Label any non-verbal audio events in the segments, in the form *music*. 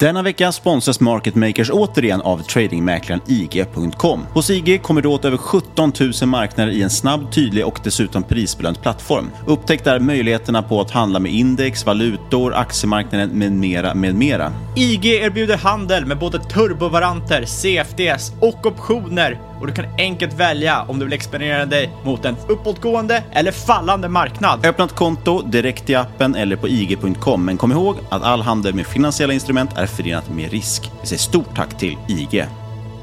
Denna vecka sponsras Market Makers återigen av tradingmäklaren IG.com. Hos IG kommer du åt över 17 000 marknader i en snabb, tydlig och dessutom prisbelönt plattform. Upptäck där möjligheterna på att handla med index, valutor, aktiemarknaden med mera, med mera. IG erbjuder handel med både turbovaranter, CFDs och optioner och du kan enkelt välja om du vill exponera dig mot en uppåtgående eller fallande marknad. Öppna ett konto direkt i appen eller på IG.com, men kom ihåg att all handel med finansiella instrument är förenat med risk. Vi säger stort tack till IG.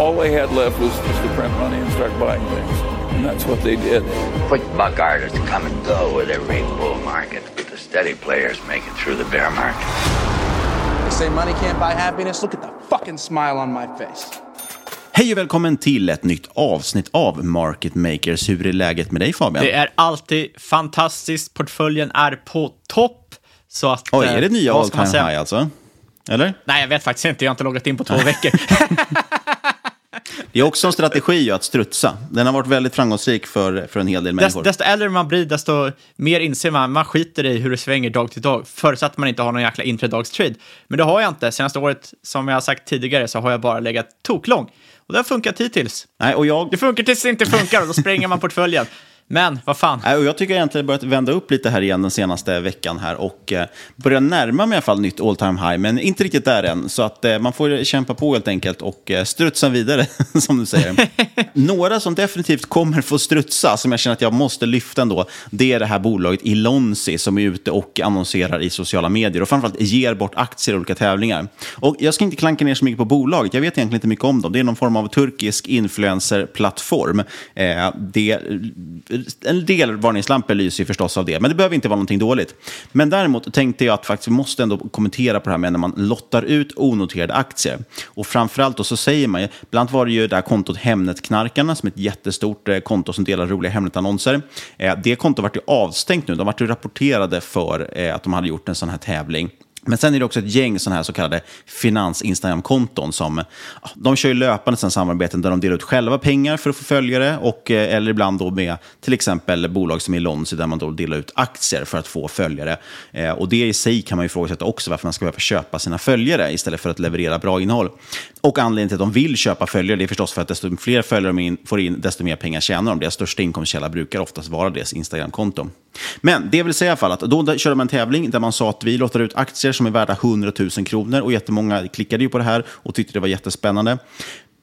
All they had left was just to print money and start buying things. And that's what they did. Quick buck artists come and go with every bull market, but the steady players make it through the bear market. They say money can't buy happiness. Look at the fucking smile on my face. Hej och välkommen till ett nytt avsnitt av Market Makers. Hur är läget med dig Fabian? Det är alltid fantastiskt. Portföljen är på topp. Så att, Oj, är det eh, nya all time high alltså? Eller? Nej, jag vet faktiskt inte. Jag har inte loggat in på två *laughs* veckor. *laughs* Det är också en strategi att strutsa. Den har varit väldigt framgångsrik för, för en hel del människor. desto äldre man blir, desto mer inser man man skiter i hur det svänger dag till dag, förutsatt att man inte har någon jäkla intradagstrade. Men det har jag inte. Senaste året, som jag har sagt tidigare, så har jag bara legat toklång. Och det har funkat hittills. Nej, och jag... Det funkar tills det inte funkar och då spränger man *laughs* portföljen. Men vad fan. Jag tycker egentligen börjat vända upp lite här igen den senaste veckan här och eh, börjar närma mig i alla fall nytt all time high, men inte riktigt där än. Så att eh, man får kämpa på helt enkelt och eh, strutsa vidare, *laughs* som du säger. *laughs* Några som definitivt kommer få strutsa, som jag känner att jag måste lyfta ändå, det är det här bolaget Ilonsi som är ute och annonserar i sociala medier och framförallt ger bort aktier i olika tävlingar. Och jag ska inte klanka ner så mycket på bolaget, jag vet egentligen inte mycket om dem. Det är någon form av turkisk influencerplattform. Eh, det en del varningslampor lyser ju förstås av det, men det behöver inte vara någonting dåligt. Men däremot tänkte jag att faktiskt vi måste ändå kommentera på det här med när man lottar ut onoterade aktier. Och framförallt då så säger man ju, bland annat var det ju det här kontot Hemnetknarkarna som är ett jättestort eh, konto som delar roliga Hemnet-annonser. Eh, det kontot vart ju avstängt nu, de vart ju rapporterade för eh, att de hade gjort en sån här tävling. Men sen är det också ett gäng sådana här så kallade finans-Instagram-konton som de kör ju löpande sen samarbeten där de delar ut själva pengar för att få följare och, eh, eller ibland då med till exempel bolag som i Lonzy där man då delar ut aktier för att få följare. Eh, och det i sig kan man ju ifrågasätta också varför man ska behöva köpa sina följare istället för att leverera bra innehåll. Och anledningen till att de vill köpa följare det är förstås för att desto fler följare de in, får in, desto mer pengar tjänar de. Deras största inkomstkälla brukar oftast vara deras Instagram-konto. Men det vill säga i alla fall att då körde man en tävling där man sa att vi låter ut aktier som är värda 100 000 kronor och jättemånga klickade ju på det här och tyckte det var jättespännande.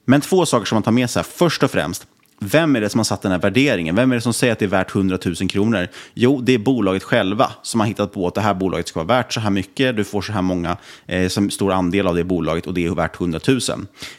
Men två saker som man tar med sig. Först och främst, vem är det som har satt den här värderingen? Vem är det som säger att det är värt 100 000 kronor? Jo, det är bolaget själva som har hittat på att det här bolaget ska vara värt så här mycket. Du får så här många, eh, som stor andel av det bolaget och det är värt 100 000.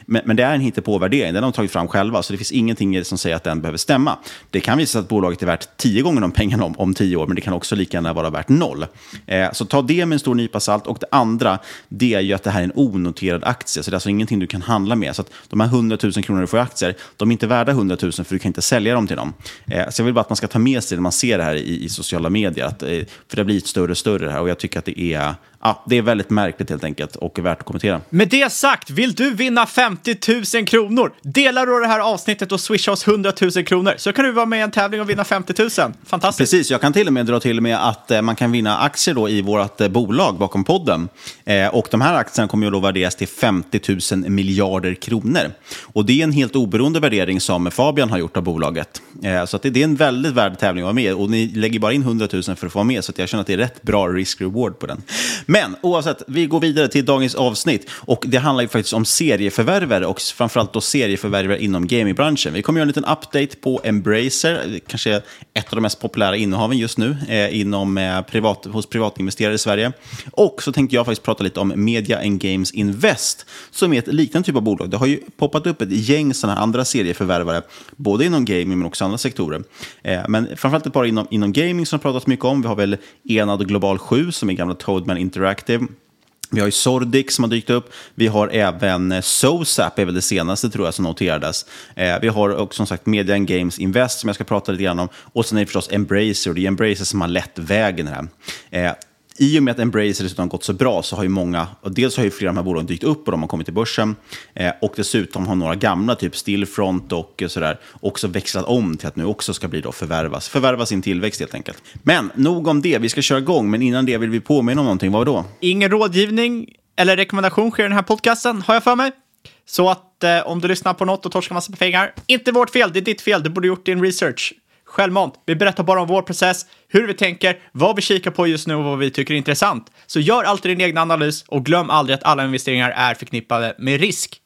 Men, men det är en hittepåvärdering, den har de tagit fram själva, så det finns ingenting som säger att den behöver stämma. Det kan visa sig att bolaget är värt tio gånger de pengarna om, om tio år, men det kan också lika gärna vara värt noll. Eh, så ta det med en stor nypa salt. Och det andra, det är ju att det här är en onoterad aktie, så det är alltså ingenting du kan handla med. Så att de här 100 000 kronor du får i aktier, de är inte värda 100 000 för du kan inte sälja dem till dem. Eh, så jag vill bara att man ska ta med sig det när man ser det här i, i sociala medier. Att, eh, för det har blivit större och större här och jag tycker att det är, ja, det är väldigt märkligt helt enkelt och värt att kommentera. Med det sagt, vill du vinna 50 000 kronor? Dela då det här avsnittet och swisha oss 100 000 kronor så kan du vara med i en tävling och vinna 50 000. Fantastiskt. Precis, jag kan till och med dra till med att eh, man kan vinna aktier då i vårt eh, bolag bakom podden. Eh, och de här aktierna kommer ju då värderas till 50 000 miljarder kronor. Och det är en helt oberoende värdering som Fabian har gjort av bolaget. Så att det, det är en väldigt värd tävling att vara med och ni lägger bara in 100 000 för att få vara med. Så jag känner att det är rätt bra risk-reward på den. Men oavsett, vi går vidare till dagens avsnitt. Och det handlar ju faktiskt om serieförvärvare och framförallt då serieförvärvare inom gamingbranschen. Vi kommer göra en liten update på Embracer, kanske ett av de mest populära innehaven just nu eh, inom, eh, privat, hos privatinvesterare i Sverige. Och så tänkte jag faktiskt prata lite om Media and Games Invest, som är ett liknande typ av bolag. Det har ju poppat upp ett gäng sådana andra serieförvärvare, både inom gaming men också andra sektorer. Eh, men framförallt ett par inom, inom gaming som det pratats mycket om. Vi har väl Enad Global 7 som är gamla Toadman Interactive. Vi har ju Sordic som har dykt upp. Vi har även eh, SoSap, är väl det senaste tror jag som noterades. Eh, vi har också som sagt Media and Games Invest som jag ska prata lite grann om. Och sen är det förstås Embracer, och det är Embracer som har lett vägen här. Eh, i och med att Embracer dessutom har gått så bra så har ju många, och dels har ju flera av de här bolagen dykt upp och de har kommit till börsen. Eh, och dessutom har några gamla, typ Stillfront och eh, sådär, också växlat om till att nu också ska bli då förvärvas. Förvärva sin tillväxt helt enkelt. Men nog om det, vi ska köra igång. Men innan det vill vi påminna om någonting. Vad då? Ingen rådgivning eller rekommendation sker i den här podcasten, har jag för mig. Så att eh, om du lyssnar på något och torskar massa pengar, inte vårt fel, det är ditt fel, du borde gjort din research. Självmant. Vi berättar bara om vår process, hur vi tänker, vad vi kikar på just nu och vad vi tycker är intressant. Så gör alltid din egen analys och glöm aldrig att alla investeringar är förknippade med risk.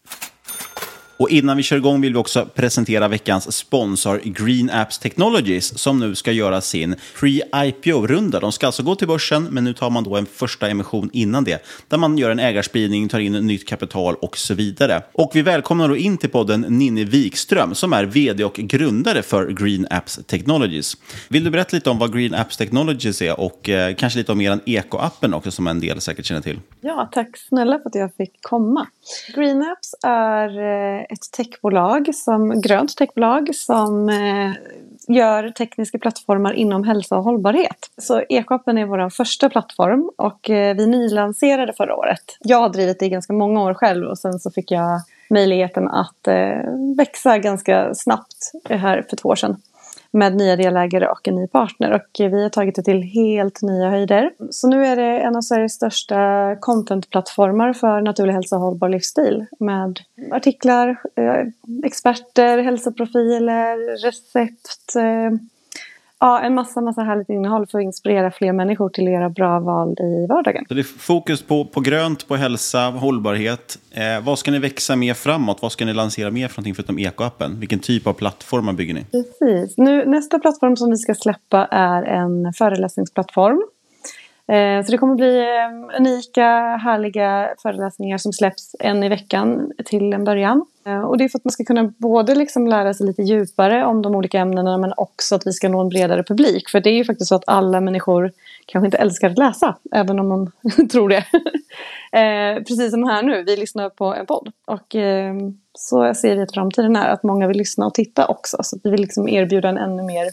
Och innan vi kör igång vill vi också presentera veckans sponsor Green Apps Technologies som nu ska göra sin pre-IPO-runda. De ska alltså gå till börsen, men nu tar man då en första emission innan det, där man gör en ägarspridning, tar in nytt kapital och så vidare. Och vi välkomnar då in till podden Ninni Wikström som är vd och grundare för Green Apps Technologies. Vill du berätta lite om vad Green Apps Technologies är och eh, kanske lite om er eko-appen också som en del säkert känner till? Ja, tack snälla för att jag fick komma. Green Apps är eh, ett techbolag, som, grönt techbolag som eh, gör tekniska plattformar inom hälsa och hållbarhet. Så Ekoappen är vår första plattform och eh, vi nylanserade förra året. Jag har drivit det i ganska många år själv och sen så fick jag möjligheten att växa ganska snabbt här för två år sedan med nya delägare och en ny partner. Och vi har tagit det till helt nya höjder. Så nu är det en av Sveriges största contentplattformar för naturlig hälsa och hållbar livsstil. Med artiklar, eh, experter, hälsoprofiler, recept, eh, Ja, en massa, massa härligt innehåll för att inspirera fler människor till att göra bra val i vardagen. Så det är fokus på, på grönt, på hälsa, hållbarhet. Eh, vad ska ni växa mer framåt? Vad ska ni lansera mer för någonting förutom ekoappen? Vilken typ av plattformar bygger ni? Precis. Nu, nästa plattform som vi ska släppa är en föreläsningsplattform Eh, så det kommer bli ehm, unika, härliga föreläsningar som släpps en i veckan till en början. Eh, och det är för att man ska kunna både liksom lära sig lite djupare om de olika ämnena men också att vi ska nå en bredare publik. För det är ju faktiskt så att alla människor kanske inte älskar att läsa, även om man *laughs* tror det. Eh, precis som här nu, vi lyssnar på en podd. Och ehm, så ser vi att framtiden är att många vill lyssna och titta också. Så vi vill liksom erbjuda en ännu mer,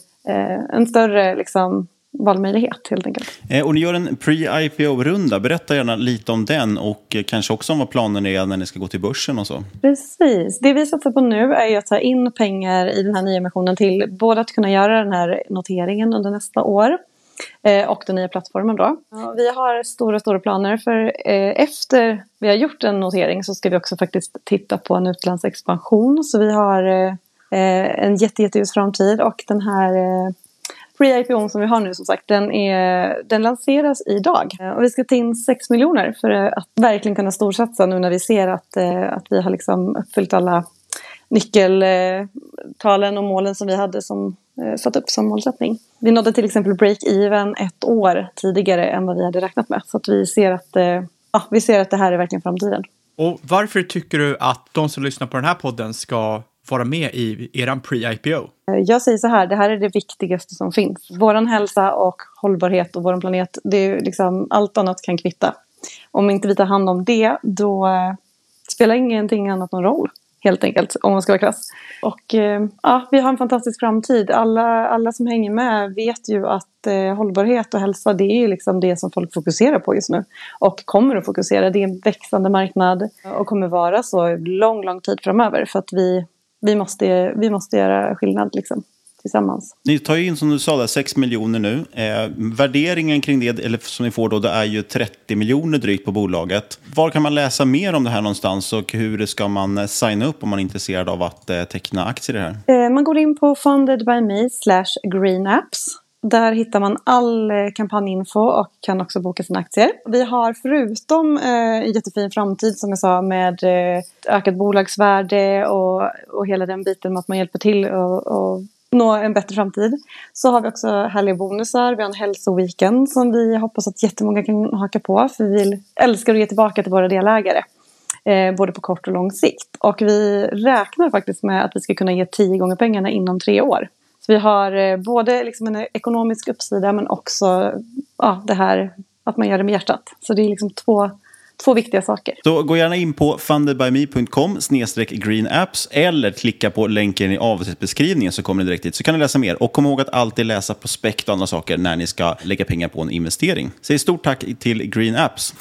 en större liksom, valmöjlighet helt enkelt. Eh, och ni gör en pre-IPO-runda. Berätta gärna lite om den och eh, kanske också om vad planen är när ni ska gå till börsen och så. Precis. Det vi satsar på nu är att ta in pengar i den här nyemissionen till både att kunna göra den här noteringen under nästa år eh, och den nya plattformen då. Vi har stora, stora planer för efter vi har gjort en notering så ska vi också faktiskt titta på en utlandsexpansion. Så vi har en jätte, jätteljus framtid och den här pre-IPO som vi har nu som sagt, den, är, den lanseras idag. Eh, och vi ska ta in 6 miljoner för att verkligen kunna storsatsa nu när vi ser att, eh, att vi har liksom uppfyllt alla nyckeltalen och målen som vi hade som eh, satt upp som målsättning. Vi nådde till exempel break-even ett år tidigare än vad vi hade räknat med. Så att vi ser att, ja, vi ser att det här är verkligen framtiden. Och varför tycker du att de som lyssnar på den här podden ska vara med i eran pre-IPO? Eh, jag säger så här, det här är det viktigaste som finns. Vår hälsa och hållbarhet och vår planet, det är liksom, allt annat kan kvitta. Om inte vi tar hand om det, då eh, spelar ingenting annat någon roll. Helt enkelt, om man ska vara krass. Och eh, ja, vi har en fantastisk framtid. Alla, alla som hänger med vet ju att eh, hållbarhet och hälsa, det är liksom det som folk fokuserar på just nu. Och kommer att fokusera. Det är en växande marknad och kommer vara så lång, lång tid framöver. För att vi vi måste, vi måste göra skillnad liksom, tillsammans. Ni tar ju in, som du sa, där, 6 miljoner nu. Eh, värderingen kring det, eller som ni får då, det är ju 30 miljoner drygt på bolaget. Var kan man läsa mer om det här någonstans och hur ska man eh, signa upp om man är intresserad av att eh, teckna aktier i det här? Eh, man går in på fundedbyme slash greenapps. Där hittar man all eh, kampanjinfo och kan också boka sina aktier. Vi har förutom eh, en jättefin framtid som jag sa med eh, ökat bolagsvärde och, och hela den biten med att man hjälper till och, och nå en bättre framtid. Så har vi också härliga bonusar. Vi har en hälsoweekend som vi hoppas att jättemånga kan haka på. För vi vill, älskar att ge tillbaka till våra delägare. Eh, både på kort och lång sikt. Och vi räknar faktiskt med att vi ska kunna ge tio gånger pengarna inom tre år. Så vi har eh, både liksom en ekonomisk uppsida men också ja, det här att man gör det med hjärtat. Så det är liksom två, två viktiga saker. Så gå gärna in på fundedbyme.com greenapps eller klicka på länken i avsnittsbeskrivningen så kommer ni direkt dit så kan ni läsa mer. Och kom ihåg att alltid läsa prospekt och andra saker när ni ska lägga pengar på en investering. Säg stort tack till Green Apps.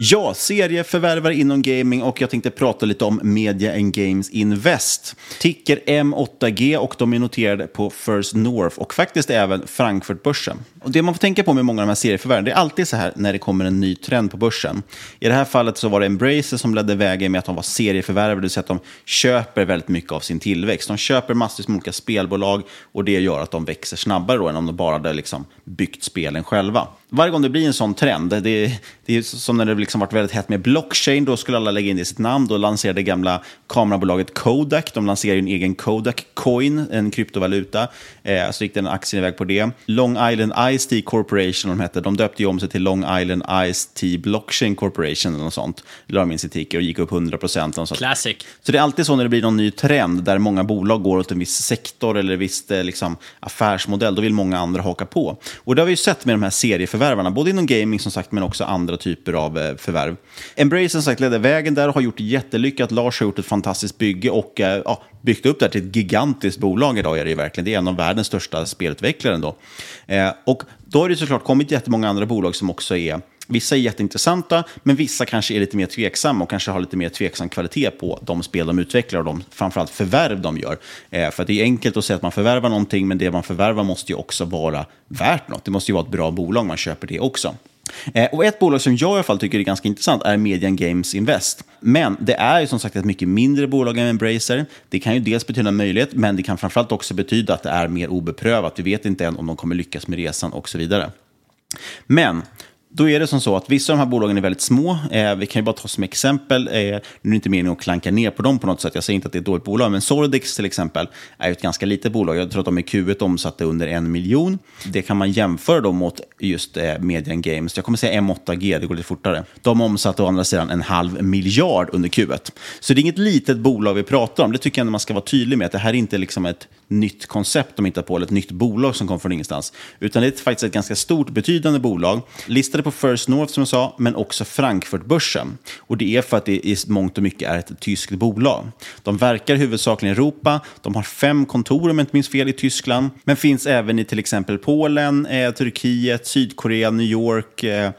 Ja, serieförvärvare inom gaming och jag tänkte prata lite om Media and Games Invest. Ticker M8G och de är noterade på First North och faktiskt även Frankfurtbörsen. Och det man får tänka på med många av de här serieförvärven, det är alltid så här när det kommer en ny trend på börsen. I det här fallet så var det Embracer som ledde vägen med att de var serieförvärvare, det vill säga att de köper väldigt mycket av sin tillväxt. De köper massvis med olika spelbolag och det gör att de växer snabbare då än om de bara hade liksom byggt spelen själva. Varje gång det blir en sån trend, det är, det är som när det liksom varit väldigt hett med blockchain, då skulle alla lägga in det i sitt namn. Då lanserade det gamla kamerabolaget Kodak, de lanserade en egen Kodak Coin, en kryptovaluta. Eh, så gick den aktien iväg på det. Long Island Ice-T Corporation, de hette, de döpte ju om sig till Long Island Ice-T Blockchain Corporation eller något sånt. La de in sitt ticker och gick upp 100 procent. Classic. Så det är alltid så när det blir någon ny trend där många bolag går åt en viss sektor eller en viss eh, liksom, affärsmodell, då vill många andra haka på. Och det har vi ju sett med de här serieförvärvarna, både inom gaming som sagt, men också andra typer av eh, förvärv. Embrace som sagt ledde vägen där och har gjort jättelyckat. Lars har gjort ett fantastiskt bygge och eh, ja, byggt upp det här till ett gigantiskt bolag idag är det ju verkligen. Det är en av världens största spelutvecklare då. Eh, och då har det såklart kommit jättemånga andra bolag som också är Vissa är jätteintressanta, men vissa kanske är lite mer tveksamma och kanske har lite mer tveksam kvalitet på de spel de utvecklar och de framförallt förvärv de gör. Eh, för det är enkelt att säga att man förvärvar någonting, men det man förvärvar måste ju också vara värt något. Det måste ju vara ett bra bolag, man köper det också. Eh, och ett bolag som jag i alla fall tycker är ganska intressant är Median Games Invest. Men det är ju som sagt ett mycket mindre bolag än Embracer. Det kan ju dels betyda en möjlighet, men det kan framförallt också betyda att det är mer obeprövat. Vi vet inte än om de kommer lyckas med resan och så vidare. Men då är det som så att vissa av de här bolagen är väldigt små. Eh, vi kan ju bara ta som exempel, eh, nu är det inte meningen att klanka ner på dem på något sätt, jag säger inte att det är ett dåligt bolag, men Sordix till exempel är ju ett ganska litet bolag. Jag tror att de i Q1 omsatte under en miljon. Det kan man jämföra då mot just eh, Median Games. Jag kommer säga M8G, det går lite fortare. De omsatte å andra sidan en halv miljard under Q1. Så det är inget litet bolag vi pratar om. Det tycker jag ändå man ska vara tydlig med, att det här är inte liksom ett nytt koncept de hittar på, eller ett nytt bolag som kommer från ingenstans. Utan det är faktiskt ett ganska stort, betydande bolag. Listade på First North som jag sa, men också Frankfurtbörsen. Och det är för att det i mångt och mycket är ett tyskt bolag. De verkar huvudsakligen i Europa, de har fem kontor om jag inte minns fel i Tyskland, men finns även i till exempel Polen, eh, Turkiet, Sydkorea, New York, eh,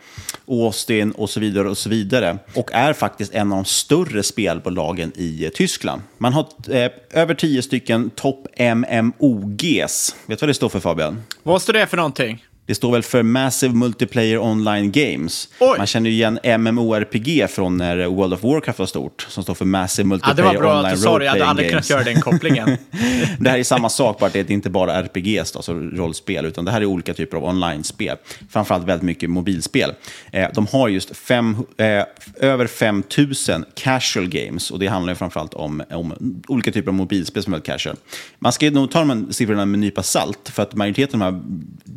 Austin och så vidare och så vidare. Och är faktiskt en av de större spelbolagen i eh, Tyskland. Man har eh, över tio stycken topp MMOGs. Vet du vad det står för Fabian? Vad står det för någonting? Det står väl för Massive Multiplayer Online Games. Oj. Man känner ju igen MMORPG från när World of Warcraft var stort, som står för Massive Ja, det Multiplayer var bra Online att du sa det. Jag hade aldrig kunnat Games. göra den kopplingen. *laughs* det här är samma sak, bara det är inte bara RPGs, alltså rollspel, utan det här är olika typer av online-spel. Framförallt väldigt mycket mobilspel. Eh, de har just fem, eh, över 5000 casual games, och det handlar ju framförallt om, om olika typer av mobilspel som är väldigt casual. Man ska nog ta de här siffrorna med en nypa salt, för att majoriteten av de här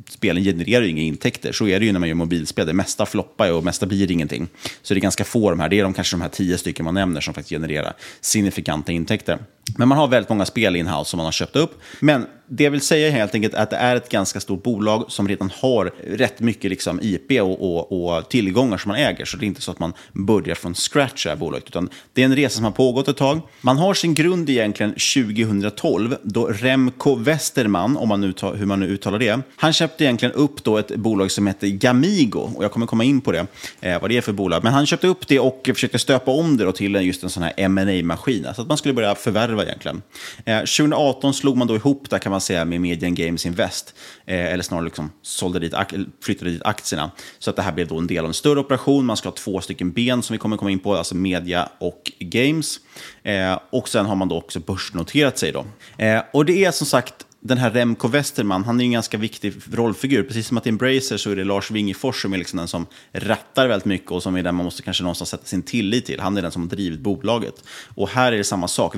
spelen genererar ju inga intäkter. Så är det ju när man gör mobilspel. Det mesta floppar ju och det mesta blir ingenting. Så det är ganska få de här. Det är de kanske de här tio stycken man nämner som faktiskt genererar signifikanta intäkter. Men man har väldigt många spel in-house som man har köpt upp. Men det jag vill säga är helt enkelt att det är ett ganska stort bolag som redan har rätt mycket liksom IP och, och, och tillgångar som man äger. Så det är inte så att man börjar från scratch, det här bolaget. Utan det är en resa som har pågått ett tag. Man har sin grund egentligen 2012, då Remco Westerman, om man nu tar, hur man nu uttalar det, han köpte egentligen upp då ett bolag som heter Gamigo. Och jag kommer komma in på det, eh, vad det är för bolag. Men han köpte upp det och försökte stöpa om det då till en- just en sån här ma maskin Så att man skulle börja förvärva egentligen. Eh, 2018 slog man då ihop det kan man säga med Median Games Invest. Eh, eller snarare liksom sålde dit, flyttade dit aktierna. Så att det här blev då en del av en större operation. Man ska ha två stycken ben som vi kommer komma in på, alltså media och games. Eh, och sen har man då också börsnoterat sig då. Eh, och det är som sagt den här Remco Westerman, han är ju en ganska viktig rollfigur. Precis som att i Embracer så är det Lars Wingefors som är liksom den som rattar väldigt mycket och som är den man måste kanske någonstans sätta sin tillit till. Han är den som har drivit bolaget. Och här är det samma sak.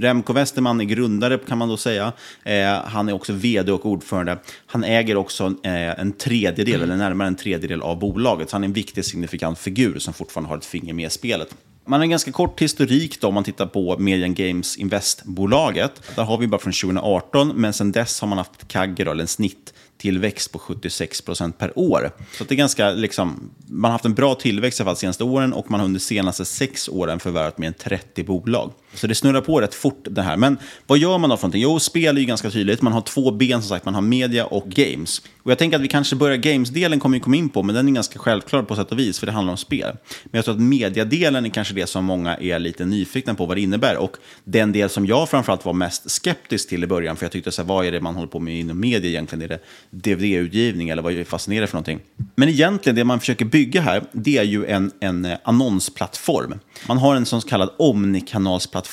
Remco Westerman är grundare kan man då säga. Eh, han är också vd och ordförande. Han äger också eh, en tredjedel, eller närmare en tredjedel av bolaget. Så han är en viktig signifikant figur som fortfarande har ett finger med i spelet. Man har en ganska kort historik då, om man tittar på Median Games Invest-bolaget. Där har vi bara från 2018, men sedan dess har man haft kagger, eller en snitttillväxt på 76 procent per år. Så det är ganska, liksom, man har haft en bra tillväxt i alla fall de senaste åren och man har under de senaste sex åren förvärvat mer än 30 bolag. Så det snurrar på rätt fort det här. Men vad gör man då för någonting? Jo, spel är ju ganska tydligt. Man har två ben som sagt, man har media och games. Och jag tänker att vi kanske börjar, games-delen kommer vi komma in på, men den är ganska självklar på sätt och vis, för det handlar om spel. Men jag tror att mediadelen är kanske det som många är lite nyfikna på vad det innebär. Och den del som jag framförallt var mest skeptisk till i början, för jag tyckte så här, vad är det man håller på med inom media egentligen? Är det DVD-utgivning eller vad är fascinerande för någonting? Men egentligen, det man försöker bygga här, det är ju en, en annonsplattform. Man har en så kallad omnikanalsplattform,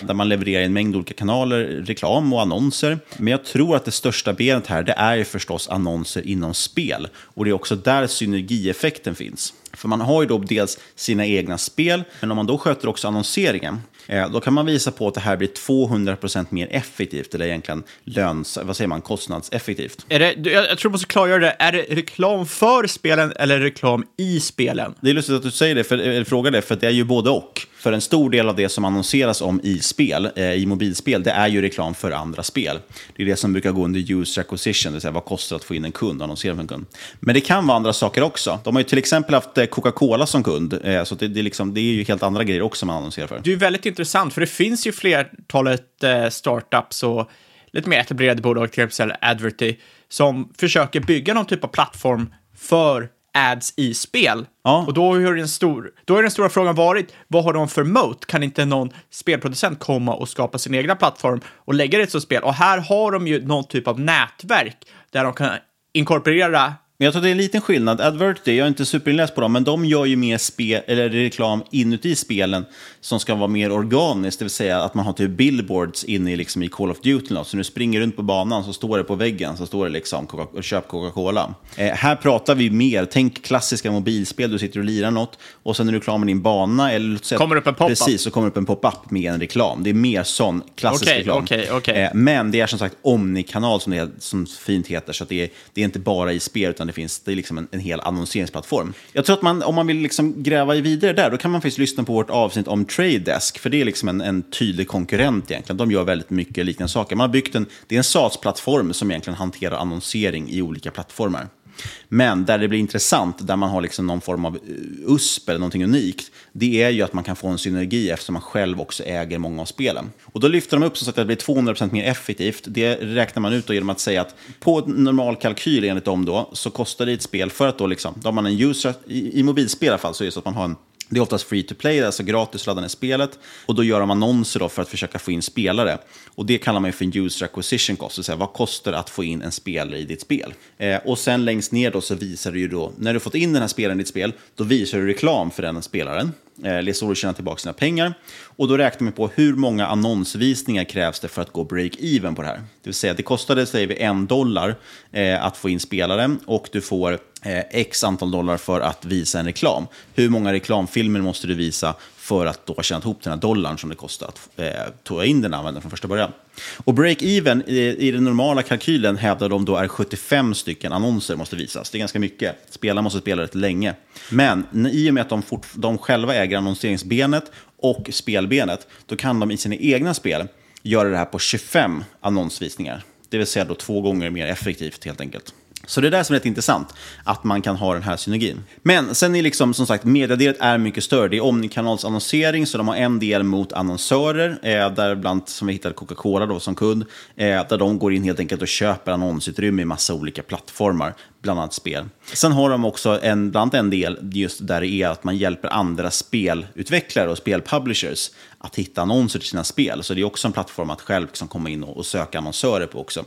där man levererar en mängd olika kanaler, reklam och annonser. Men jag tror att det största benet här, det är förstås annonser inom spel. Och det är också där synergieffekten finns. För man har ju då dels sina egna spel, men om man då sköter också annonseringen, eh, då kan man visa på att det här blir 200% mer effektivt, eller egentligen löns, vad säger man, kostnadseffektivt. Är det, jag, tror man ska klargöra det. Är det reklam för spelen eller reklam i spelen? Det är lustigt att du säger det, för, eller frågar det, för det är ju både och. För en stor del av det som annonseras om i spel, eh, i mobilspel, det är ju reklam för andra spel. Det är det som brukar gå under user acquisition, det vill säga vad kostar det att få in en kund, annonsera för en kund. Men det kan vara andra saker också. De har ju till exempel haft eh, Coca-Cola som kund, eh, så det, det, är liksom, det är ju helt andra grejer också man annonserar för. Det är väldigt intressant, för det finns ju flertalet eh, startups och lite mer etablerade bolag, till exempel Adverty, som försöker bygga någon typ av plattform för ads i spel. Och då har den, stor, då har den stora frågan varit, vad har de för moat? Kan inte någon spelproducent komma och skapa sin egna plattform och lägga det som spel? Och här har de ju någon typ av nätverk där de kan inkorporera Men jag tror det är en liten skillnad. Adverty, jag är inte superinläst på dem, men de gör ju mer spel, eller reklam inuti spelen som ska vara mer organiskt, det vill säga att man har typ billboards inne i, liksom, i Call of Duty. något. Så när du springer runt på banan så står det på väggen, så står det liksom Coca- köp Coca-Cola. Eh, här pratar vi mer, tänk klassiska mobilspel, du sitter och lirar något och sen när du är klar med din bana, eller säga- Kommer upp en pop-up. Precis, så kommer upp en pop-up med en reklam. Det är mer sån klassisk Okej, reklam. okej, okej. Eh, men det är som sagt omnikanal som det som fint heter, så att det, är, det är inte bara i spel, utan det finns det är liksom en, en hel annonseringsplattform. Jag tror att man, om man vill liksom gräva vidare där, då kan man faktiskt lyssna på vårt avsnitt om Trade Desk, för det är liksom en, en tydlig konkurrent egentligen. De gör väldigt mycket liknande saker. Man har byggt en, det är en SaaS-plattform som egentligen hanterar annonsering i olika plattformar. Men där det blir intressant, där man har liksom någon form av eh, USP eller någonting unikt, det är ju att man kan få en synergi eftersom man själv också äger många av spelen. Och då lyfter de upp så att det blir 200% mer effektivt. Det räknar man ut då genom att säga att på normal kalkyl enligt dem då, så kostar det ett spel för att då liksom, då har man en user, i, i mobilspel i alla fall, så är det så att man har en det är oftast free to play, alltså gratis att ladda ner spelet. Och då gör de annonser då för att försöka få in spelare. Och det kallar man för en user acquisition cost, det vill säga vad kostar det att få in en spelare i ditt spel? Eh, och sen längst ner då så visar du ju då, när du fått in den här spelaren i ditt spel, då visar du reklam för den spelaren. Eh, så du tjänar tillbaka sina pengar. Och då räknar man på hur många annonsvisningar krävs det för att gå break-even på det här. Det vill säga, det kostade, säger vi, en dollar eh, att få in spelare och du får eh, x antal dollar för att visa en reklam. Hur många reklamfilmer måste du visa för att då tjäna ihop den här dollarn som det kostar att eh, ta in den användaren från första början. Och break-even i, i den normala kalkylen hävdar de då är 75 stycken annonser måste visas. Det är ganska mycket. Spelarna måste spela rätt länge. Men i och med att de, fort, de själva äger annonseringsbenet och spelbenet, då kan de i sina egna spel göra det här på 25 annonsvisningar. Det vill säga då två gånger mer effektivt helt enkelt. Så det är det som är rätt intressant, att man kan ha den här synergin. Men sen är liksom, som sagt, mediedelet är mycket större. Det är omnikanalsannonsering, så de har en del mot annonsörer, eh, däribland som vi hittade Coca-Cola då som kund, eh, där de går in helt enkelt och köper annonsutrymme i massa olika plattformar, bland annat spel. Sen har de också en, bland annat en del just där det är att man hjälper andra spelutvecklare och spelpublishers att hitta annonser till sina spel. Så det är också en plattform att själv liksom komma in och, och söka annonsörer på också.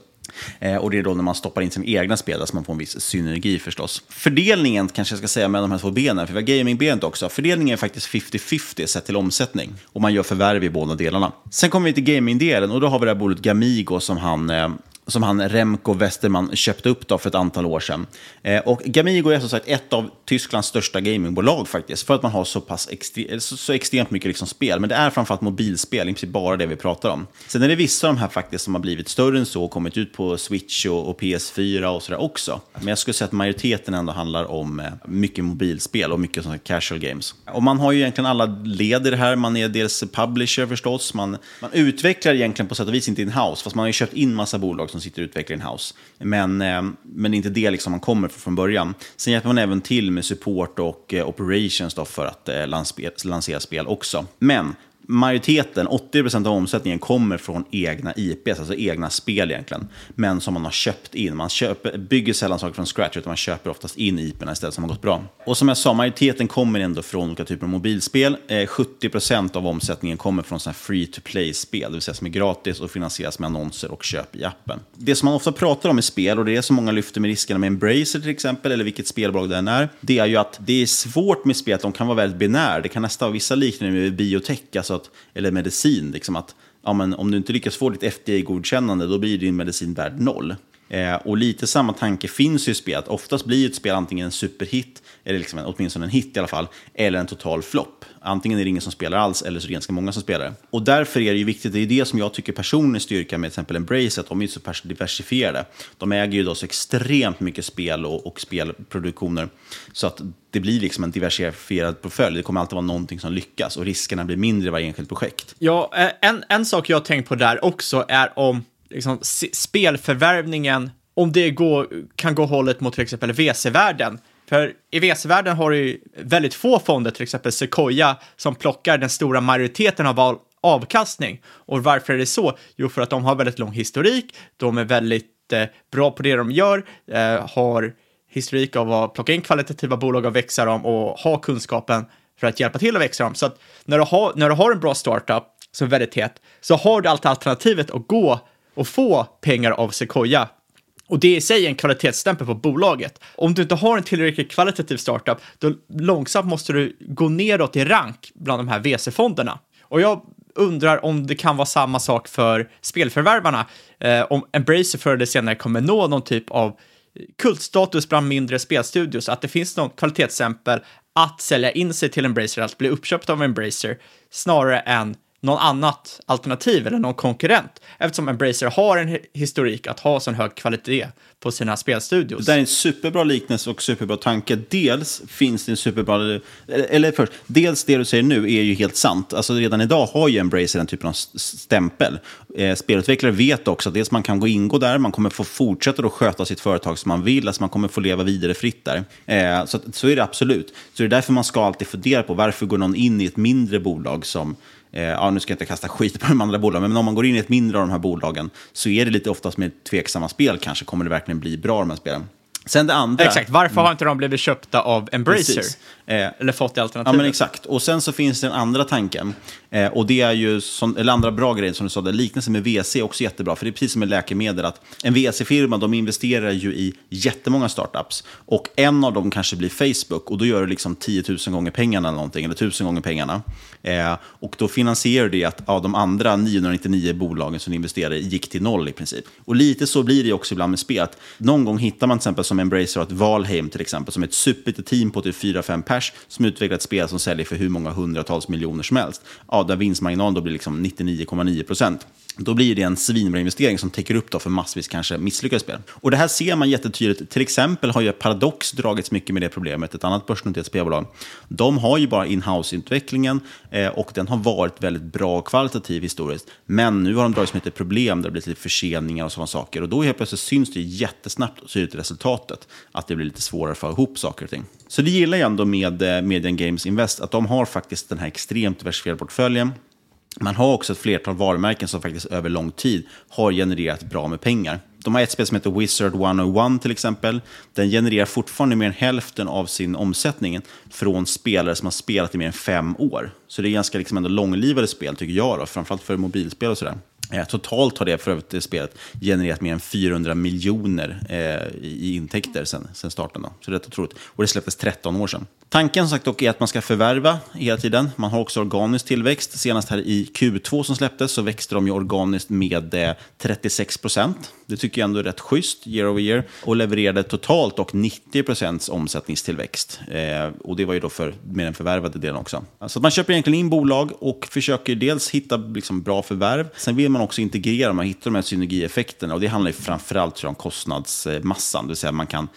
Eh, och det är då när man stoppar in sina egna spelare som man får en viss synergi förstås. Fördelningen kanske jag ska säga med de här två benen, för vi har gamingbenet också. Fördelningen är faktiskt 50-50 sett till omsättning. Och man gör förvärv i båda delarna. Sen kommer vi till gamingdelen och då har vi det här bordet Gamigo som han eh, som han Remco Westerman köpte upp då för ett antal år sedan. Eh, och Gamigo är som sagt ett av Tysklands största gamingbolag faktiskt, för att man har så pass extre eh, så, så, extremt mycket liksom spel. Men det är framförallt mobilspel, i princip bara det vi pratar om. Sen är det vissa av de här faktiskt som har blivit större än så och kommit ut på Switch och, och PS4 och sådär också. Men jag skulle säga att majoriteten ändå handlar om eh, mycket mobilspel och mycket sådana casual games. Och man har ju egentligen alla led i det här. Man är dels publisher förstås, man, man utvecklar egentligen på sätt och vis inte in-house, fast man har ju köpt in massa bolag som sitter och utvecklar in-house. Men, eh, men inte det liksom man kommer från början. Sen hjälper man även till med support och eh, operations då för att eh, lansera spel också. Men majoriteten, 80% av omsättningen, kommer från egna IPs, alltså egna spel egentligen. Men som man har köpt in. Man köper, bygger sällan saker från scratch, utan man köper oftast in IPerna istället som har gått bra. Och som jag sa, majoriteten kommer ändå från olika typer av mobilspel. Eh, 70% av omsättningen kommer från free to play-spel, det vill säga som är gratis och finansieras med annonser och köp i appen. Det som man ofta pratar om i spel, och det är som många lyfter med riskerna med Embracer till exempel, eller vilket spelbolag det än är, det är ju att det är svårt med spel, att de kan vara väldigt binär. Det kan nästan vara vissa liknande med biotech, alltså att, eller medicin, liksom att ja, men om du inte lyckas få ditt FDA-godkännande, då blir din medicin värd noll. Eh, och lite samma tanke finns ju i spel, att oftast blir ett spel antingen en superhit, eller liksom en, åtminstone en hit i alla fall, eller en total flopp. Antingen är det ingen som spelar alls, eller så är det ganska många som spelar. Och därför är det ju viktigt, det är det som jag tycker personligen styrka med till exempel Embrace, att de är så diversifierade. De äger ju då så extremt mycket spel och, och spelproduktioner, så att det blir liksom en diversifierad portfölj. Det kommer alltid vara någonting som lyckas och riskerna blir mindre i varje enskilt projekt. Ja, eh, en, en sak jag har tänkt på där också är om liksom, spelförvärvningen, om det går, kan gå hållet mot till exempel VC-världen. För i VC-världen har du ju väldigt få fonder, till exempel Sequoia, som plockar den stora majoriteten av avkastning. Och varför är det så? Jo, för att de har väldigt lång historik, de är väldigt eh, bra på det de gör, eh, har historik av att plocka in kvalitativa bolag och växa dem och ha kunskapen för att hjälpa till att växa dem. Så att när du har, när du har en bra startup som är väldigt het, så har du alltid alternativet att gå och få pengar av Sequoia. Och det är i sig en kvalitetsstämpel på bolaget. Om du inte har en tillräckligt kvalitativ startup, då långsamt måste du gå neråt i rank bland de här VC-fonderna. Och jag undrar om det kan vara samma sak för spelförvärvarna. Eh, om Embracer förr eller senare kommer nå någon typ av kultstatus bland mindre spelstudios, att det finns någon kvalitetsstämpel att sälja in sig till Embracer, att bli uppköpt av Embracer, snarare än någon annat alternativ eller någon konkurrent. Eftersom Embracer har en historik att ha sån hög kvalitet på sina spelstudios. Det är en superbra liknelse och superbra tanke. Dels finns det en superbra... Eh, eller först, dels det du säger nu är ju helt sant. Alltså redan idag har ju Embracer den typen av stämpel. Eh, spelutvecklare vet också att dels man kan gå ingå där, man kommer få fortsätta att sköta sitt företag som man vill, alltså man kommer få leva vidare fritt där. Eh, så, så är det absolut. Så det är därför man ska alltid fundera på varför går någon in i ett mindre bolag som ja, nu ska jag inte kasta skit på de andra bolagen, men om man går in i ett mindre av de här bolagen så är det lite oftast med tveksamma spel kanske. Kommer det verkligen bli bra de här spelen? Sen det andra... Exakt, varför har inte de blivit köpta av Embracer? Eh, eller fått det alternativet? Ja, men exakt. Och sen så finns den andra tanken. Eh, och det är ju, som, eller andra bra grejer som du sa, det liknelsen med VC är också jättebra. För det är precis som med läkemedel, att en VC-firma, de investerar ju i jättemånga startups. Och en av dem kanske blir Facebook, och då gör du liksom 10 000 gånger pengarna eller någonting, eller 1000 gånger pengarna. Eh, och då finansierar det att ja, de andra 999 bolagen som investerar i gick till noll i princip. Och lite så blir det också ibland med spel. Att någon gång hittar man till exempel som Embracer och ett Valheim till exempel, som är ett superlitet team på typ 4-5 pers, som utvecklar ett spel som säljer för hur många hundratals miljoner som helst. Ja, där vinstmarginalen då blir liksom 99,9 procent. Då blir det en svinbra investering som täcker upp då för massvis kanske misslyckade spel. Och det här ser man jättetydligt. Till exempel har ju Paradox dragits mycket med det problemet, ett annat börsnoterat spelbolag. De har ju bara in-house-utvecklingen eh, och den har varit väldigt bra och kvalitativ historiskt. Men nu har de dragits med ett problem, där det blir lite förseningar och sådana saker. Och då helt plötsligt syns det jättesnabbt och tydligt resultatet, att det blir lite svårare att få ihop saker och ting. Så det gillar jag ändå med med eh, Median Games Invest, att de har faktiskt den här extremt diversifierade portföljen. Man har också ett flertal varumärken som faktiskt över lång tid har genererat bra med pengar. De har ett spel som heter Wizard 101 till exempel. Den genererar fortfarande mer än hälften av sin omsättning från spelare som har spelat i mer än fem år. Så det är ganska liksom ändå långlivade spel tycker jag, då, framförallt för mobilspel och sådär. Eh, totalt har det för övrigt det spelet genererat mer än 400 miljoner eh, i intäkter sen, starten. Då. Så det är rätt otroligt. Och det släpptes 13 år sedan. Tanken som sagt dock är att man ska förvärva hela tiden. Man har också organisk tillväxt. Senast här i Q2 som släpptes så växte de ju organiskt med eh, 36 procent. Det tycker jag ändå är rätt schysst year over year. Och levererade totalt och 90 procents omsättningstillväxt. Eh, och det var ju då för, med den förvärvade delen också. Så man köper egentligen in bolag och försöker dels hitta liksom, bra förvärv. Sen vill man också integrera, man hittar de här synergieffekterna. Och det handlar ju framförallt om kostnadsmassan. Det vill säga man kan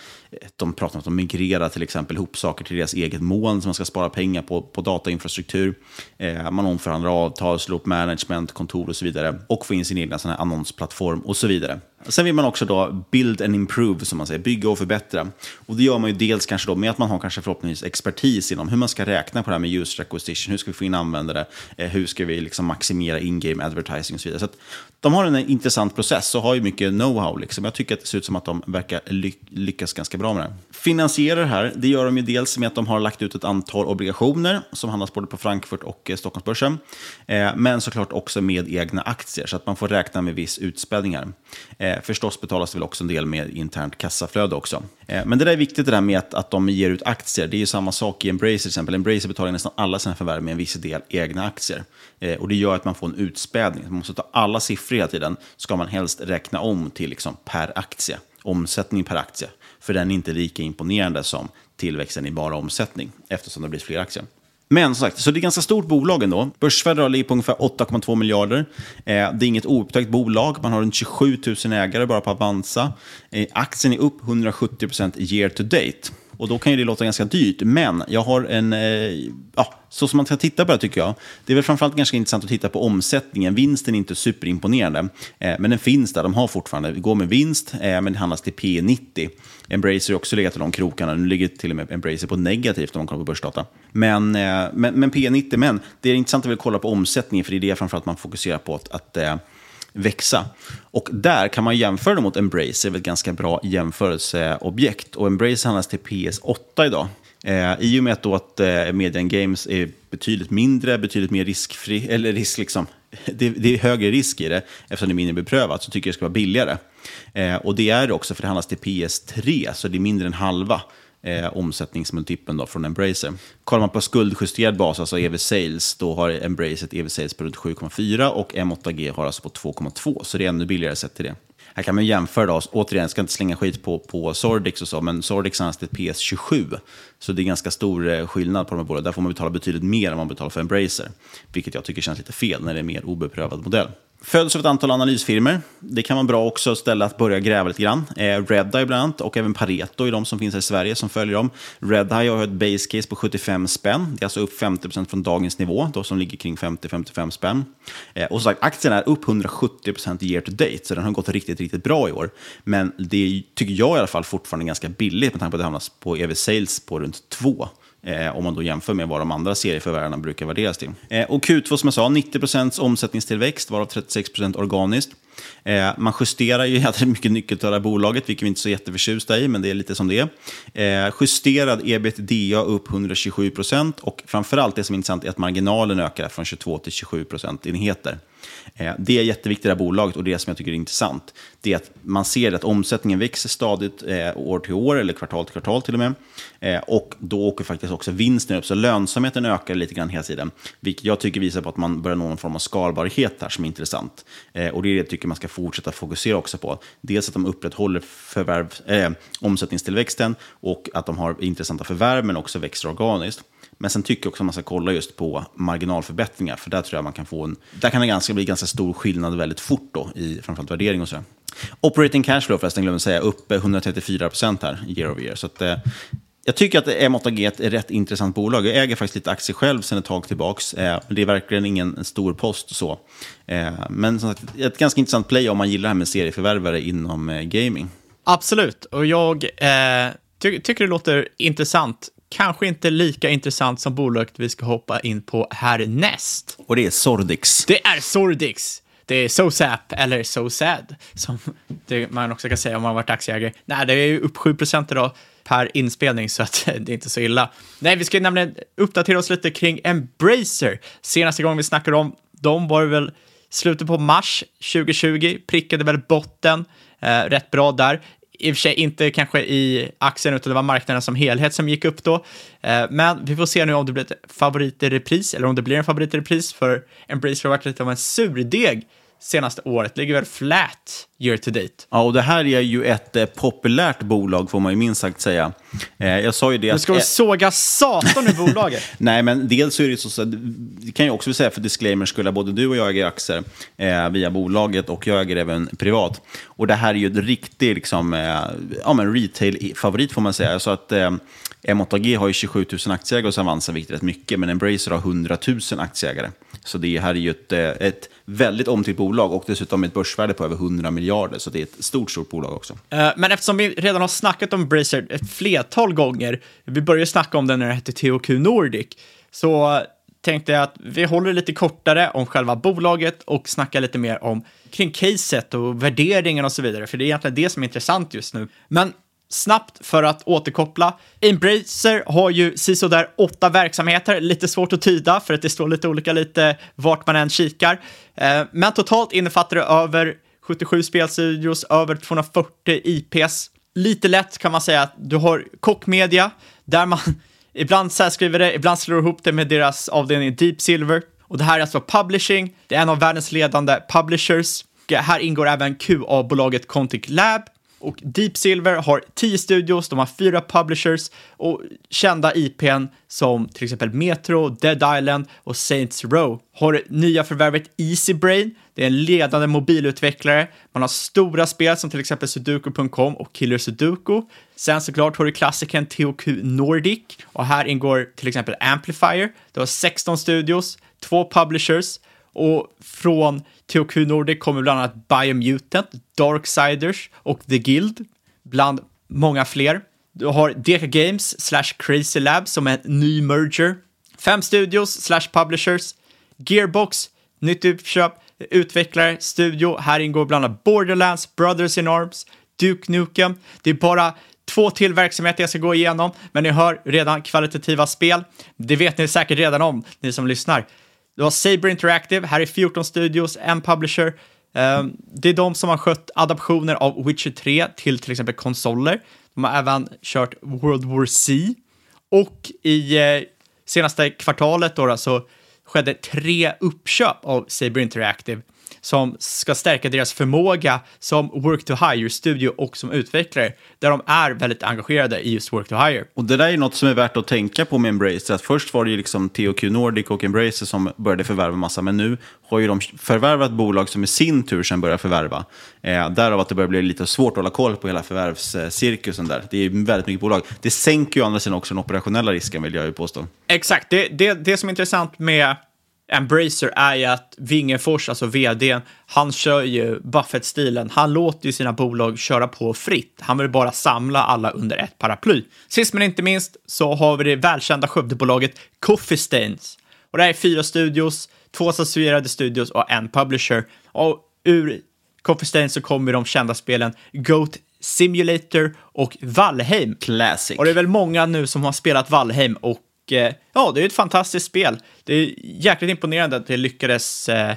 de pratar om att de migrerar till exempel ihop saker till deras eget moln som man ska spara pengar på, på datainfrastruktur. Eh, man omförhandlar avtal, slår upp management, kontor och så vidare. Och får in sin egen sån här annonsplattform och så vidare. Sen vill man också då build and improve, som man säger, bygga och förbättra. Och det gör man ju dels kanske då med att man har kanske förhoppningsvis expertis inom hur man ska räkna på det här med user acquisition, hur ska vi få in användare, eh, hur ska vi liksom maximera in-game advertising och så vidare. Så de har en intressant process och har ju mycket know-how. Liksom. Jag tycker att det ser ut som att de verkar ly lyckas ganska bra med det. Finansierar det här, det gör de ju dels med att de har lagt ut ett antal obligationer som handlas både på Frankfurt och eh, Stockholmsbörsen. Eh, men såklart också med egna aktier, så att man får räkna med viss utspädning här. Eh, Eh, förstås betalas det väl också en del med internt kassaflöde också. Eh, men det där är viktigt det där med att, att de ger ut aktier. Det är ju samma sak i Embracer till exempel. Embracer betalar nästan alla sina förvärv med en viss del egna aktier. Eh, och det gör att man får en utspädning. Man måste ta alla siffror hela tiden. Ska man helst räkna om till liksom per aktie. Omsättning per aktie. För den är inte lika imponerande som tillväxten i bara omsättning. Eftersom det blir fler aktier. Men som sagt, så det är ett ganska stort bolag ändå. Börsvärdet ligger på ungefär 8,2 miljarder. Eh, det är inget oupptäckt bolag. Man har runt 27 000 ägare bara på Avanza. Eh, aktien är upp 170% year to date. Och då kan ju det låta ganska dyrt, men jag har en... Eh, ja, så som man ska titta på det tycker jag. Det är väl framförallt ganska intressant att titta på omsättningen. Vinsten är inte superimponerande, eh, men den finns där. De har fortfarande, går med vinst, eh, men det handlas till P90. Embracer har också legat i de krokarna. Nu ligger till och med Embracer på negativt om man kollar på börsdata. Men, eh, men, men P90, men det är intressant att väl kolla på omsättningen, för det är det framförallt man fokuserar på att, att eh, växa. Och där kan man jämföra mot Embracer, det är ett ganska bra jämförelseobjekt. Och Embracer handlas till PS8 idag. Eh, I och med att, då att eh, Median Games är betydligt mindre, betydligt mer riskfri, *laughs* eller risk liksom, *laughs* det, det, är högre risk i det eftersom det är mindre beprövat, så tycker jag det ska vara billigare. Eh, och det är det också för det handlas till PS3, så det är mindre än halva eh, omsättningsmultipeln då från Embracer. Kollar man på skuldjusterad bas, alltså EV Sales, då har Embracer ett EV Sales på runt 7,4 och M8G har alltså på 2,2, så det är ännu billigare sett till det. Här kan man jämföra då, återigen, jag ska inte slänga skit på, på Sordix och så, men Sordix har ett PS27. Så det är ganska stor eh, skillnad på de här båda. Där får man betala betydligt mer än man betalar för Embracer. Vilket jag tycker känns lite fel när det är en mer obeprövad modell. Följs av ett antal analysfirmor. Det kan vara bra också ställa att börja gräva lite grann. Eh, Redeye bland annat och även Pareto är de som finns här i Sverige som följer dem. Redeye har ett base case på 75 spänn. Det är alltså upp 50% från dagens nivå, då som ligger kring 50-55 spänn. Eh, och som sagt, aktien är upp 170% year to date, så den har gått riktigt, riktigt bra i år. Men det tycker jag i alla fall fortfarande är ganska billigt med tanke på att det hamnas på EV Sales på runt 2. Eh, om man då jämför med vad de andra serieförvärvarna brukar värderas till. Eh, och Q2 som jag sa, 90% omsättningstillväxt, varav 36% organiskt. Eh, man justerar ju *laughs* jävligt mycket nyckeltal bolaget, vilket vi inte är så jätteförtjusta i, men det är lite som det är. Eh, justerad ebitda upp 127% och framförallt det som är intressant är att marginalen ökar från 22 till 27 procentenheter. Eh, det är jätteviktigt i det här bolaget och det som jag tycker är intressant, det är att man ser att omsättningen växer stadigt eh, år till år, eller kvartal till kvartal till och med. Eh, och då åker faktiskt också vinsten upp, så lönsamheten ökar lite grann hela tiden. Vilket jag tycker visar på att man börjar nå någon form av skalbarhet här som är intressant. Och det är det jag tycker man ska fortsätta fokusera också på. Dels att de upprätthåller förvärv, äh, omsättningstillväxten och att de har intressanta förvärv, men också växer organiskt. Men sen tycker jag också att man ska kolla just på marginalförbättringar, för där tror jag man kan få en... Där kan det ganska, bli ganska stor skillnad väldigt fort då, i framförallt värdering och så. Operating cash flow förresten, glömde säga, upp 134 procent här, year over year. Så att, eh, jag tycker att M8G är ett rätt intressant bolag. Jag äger faktiskt lite aktier själv sedan ett tag tillbaka. Eh, det är verkligen ingen stor post så. Eh, men som sagt, ett ganska intressant play om man gillar det här med serieförvärvare inom eh, gaming. Absolut, och jag eh, ty tycker det låter intressant kanske inte lika intressant som bolaget vi ska hoppa in på härnäst. Och det är Sordix. Det är Sordix. Det är SoSap, eller SoSad, som man också kan säga om man har varit aktieägare. Nej, det är ju upp 7 idag per inspelning, så att *laughs* det är inte så illa. Nej, vi ska nämligen uppdatera oss lite kring Embracer. Senaste gången vi snackade om dem var det väl slutet på mars 2020, prickade väl botten eh, rätt bra där i och för sig inte kanske i aktien, utan det var marknaden som helhet som gick upp då. Eh, men vi får se nu om det blir ett favorit i repris, eller om det blir en favorit i repris, för Embracer har varit lite av en surdeg senaste året, ligger väl flat year to date. Ja, och det här är ju ett eh, populärt bolag får man ju minst sagt säga. Eh, jag sa ju det... Du ska eh, såga satan ur *laughs* bolaget? Nej, men dels så är det så, så det kan jag också säga för disclaimer skulle både du och jag äger aktier eh, via bolaget och jag äger även privat. Och det här är ju ett riktigt liksom, eh, ja, retail-favorit får man säga. Så att eh, M8G har ju 27 000 aktieägare och så Avanza viktigt rätt mycket, men Embracer har 100 000 aktieägare. Så det här är ju ett, eh, ett väldigt omtyckt bolag och dessutom ett börsvärde på över 100 miljarder, så det är ett stort, stort bolag också. Eh, men eftersom vi redan har snackat om Embracer ett flertal gånger, vi började snacka om den när det hette THQ Nordic, så tänkte jag att vi håller lite kortare om själva bolaget och snackar lite mer om kring caset och värderingen och så vidare, för det är egentligen det som är intressant just nu. Men snabbt för att återkoppla. Embracer har ju sisådär åtta verksamheter, lite svårt att tyda för att det står lite olika lite vart man än kikar. Eh, men totalt innefattar det över 77 spelstudios, över 240 IPs. Lite lätt kan man säga att du har Kockmedia, där man *laughs* ibland särskriver det, ibland slår ihop det med deras avdelning Deep Silver. Och det här är alltså publishing, det är en av världens ledande publishers. Här ingår även QA-bolaget Contic Lab, och Deep Silver har 10 studios, de har fyra publishers och kända IPn som till exempel Metro, Dead Island och Saints Row. Har nya förvärvet Easybrain, det är en ledande mobilutvecklare. Man har stora spel som till exempel Sudoku.com och Killer Sudoku. Sen såklart har du klassikern THQ Nordic och här ingår till exempel Amplifier. Du har 16 studios, två publishers och från THQ Nordic kommer bland annat Biomutant, Darksiders och The Guild, bland många fler. Du har Deka Games slash Crazy Lab som är en ny merger. Fem studios slash publishers. Gearbox, nytt uppköp, utvecklare, studio. Här ingår bland annat Borderlands, Brothers in Arms, Duke Nukem. Det är bara två till verksamheter jag ska gå igenom, men ni hör redan kvalitativa spel. Det vet ni säkert redan om, ni som lyssnar. Du har Saber Interactive, här är 14 studios, en publisher. Um, det är de som har skött adaptioner av Witcher 3 till till exempel konsoler. De har även kört World War C. Och i eh, senaste kvartalet då, då så skedde tre uppköp av Saber Interactive som ska stärka deras förmåga som work to hire-studio och som utvecklare, där de är väldigt engagerade i just work to hire. Och det där är något som är värt att tänka på med Embracer. Att först var det ju liksom THQ Nordic och Embracer som började förvärva massa, men nu har ju de förvärvat bolag som i sin tur sen börjar förvärva. Eh, därav att det börjar bli lite svårt att hålla koll på hela förvärvscirkusen där. Det är väldigt mycket bolag. Det sänker ju andra sidan också den operationella risken, vill jag ju påstå. Exakt. Det, det, det som är intressant med Embracer är ju att Wingefors, alltså vdn, han kör ju Buffett-stilen. Han låter ju sina bolag köra på fritt. Han vill bara samla alla under ett paraply. Sist men inte minst så har vi det välkända Skövdebolaget Coffee Stains. Och det här är fyra studios, två associerade studios och en publisher. Och ur Coffee Stains så kommer de kända spelen Goat Simulator och Valheim. Classic. Och det är väl många nu som har spelat Valheim och ja, det är ett fantastiskt spel. Det är jäkligt imponerande att det lyckades eh,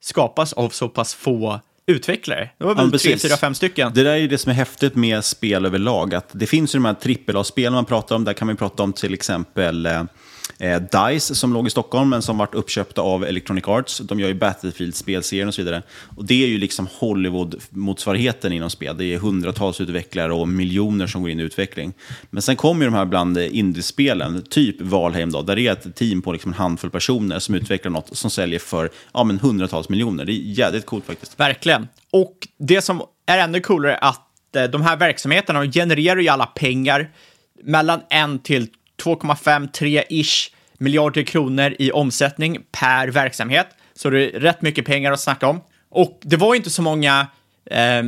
skapas av så pass få utvecklare. Det var väl Ja, tre, fyra, fem stycken. Det där är ju det som är häftigt med spel överlag. Att det finns ju de här AAA-spelen man pratar om. Där kan man prata om till exempel eh, DICE som låg i Stockholm men som varit uppköpta av Electronic Arts. De gör ju Battlefield-spelserien och så vidare. Och det är ju liksom Hollywood-motsvarigheten inom spel. Det är hundratals utvecklare och miljoner som går in i utveckling. Men sen kommer ju de här bland indiespelen, typ Valheim då, där det är ett team på liksom en handfull personer som utvecklar något som säljer för ja, men hundratals miljoner. Det är jävligt coolt faktiskt. Verkligen. Och det som är ännu coolare är att eh, de här verksamheterna genererar ju alla pengar mellan en till 2,5-3-ish miljarder kronor i omsättning per verksamhet. Så det är rätt mycket pengar att snacka om. Och det var inte så många eh,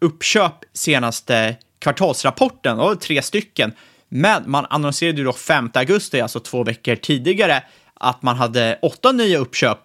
uppköp senaste kvartalsrapporten, det var tre stycken. Men man annonserade ju då 5 augusti, alltså två veckor tidigare, att man hade åtta nya uppköp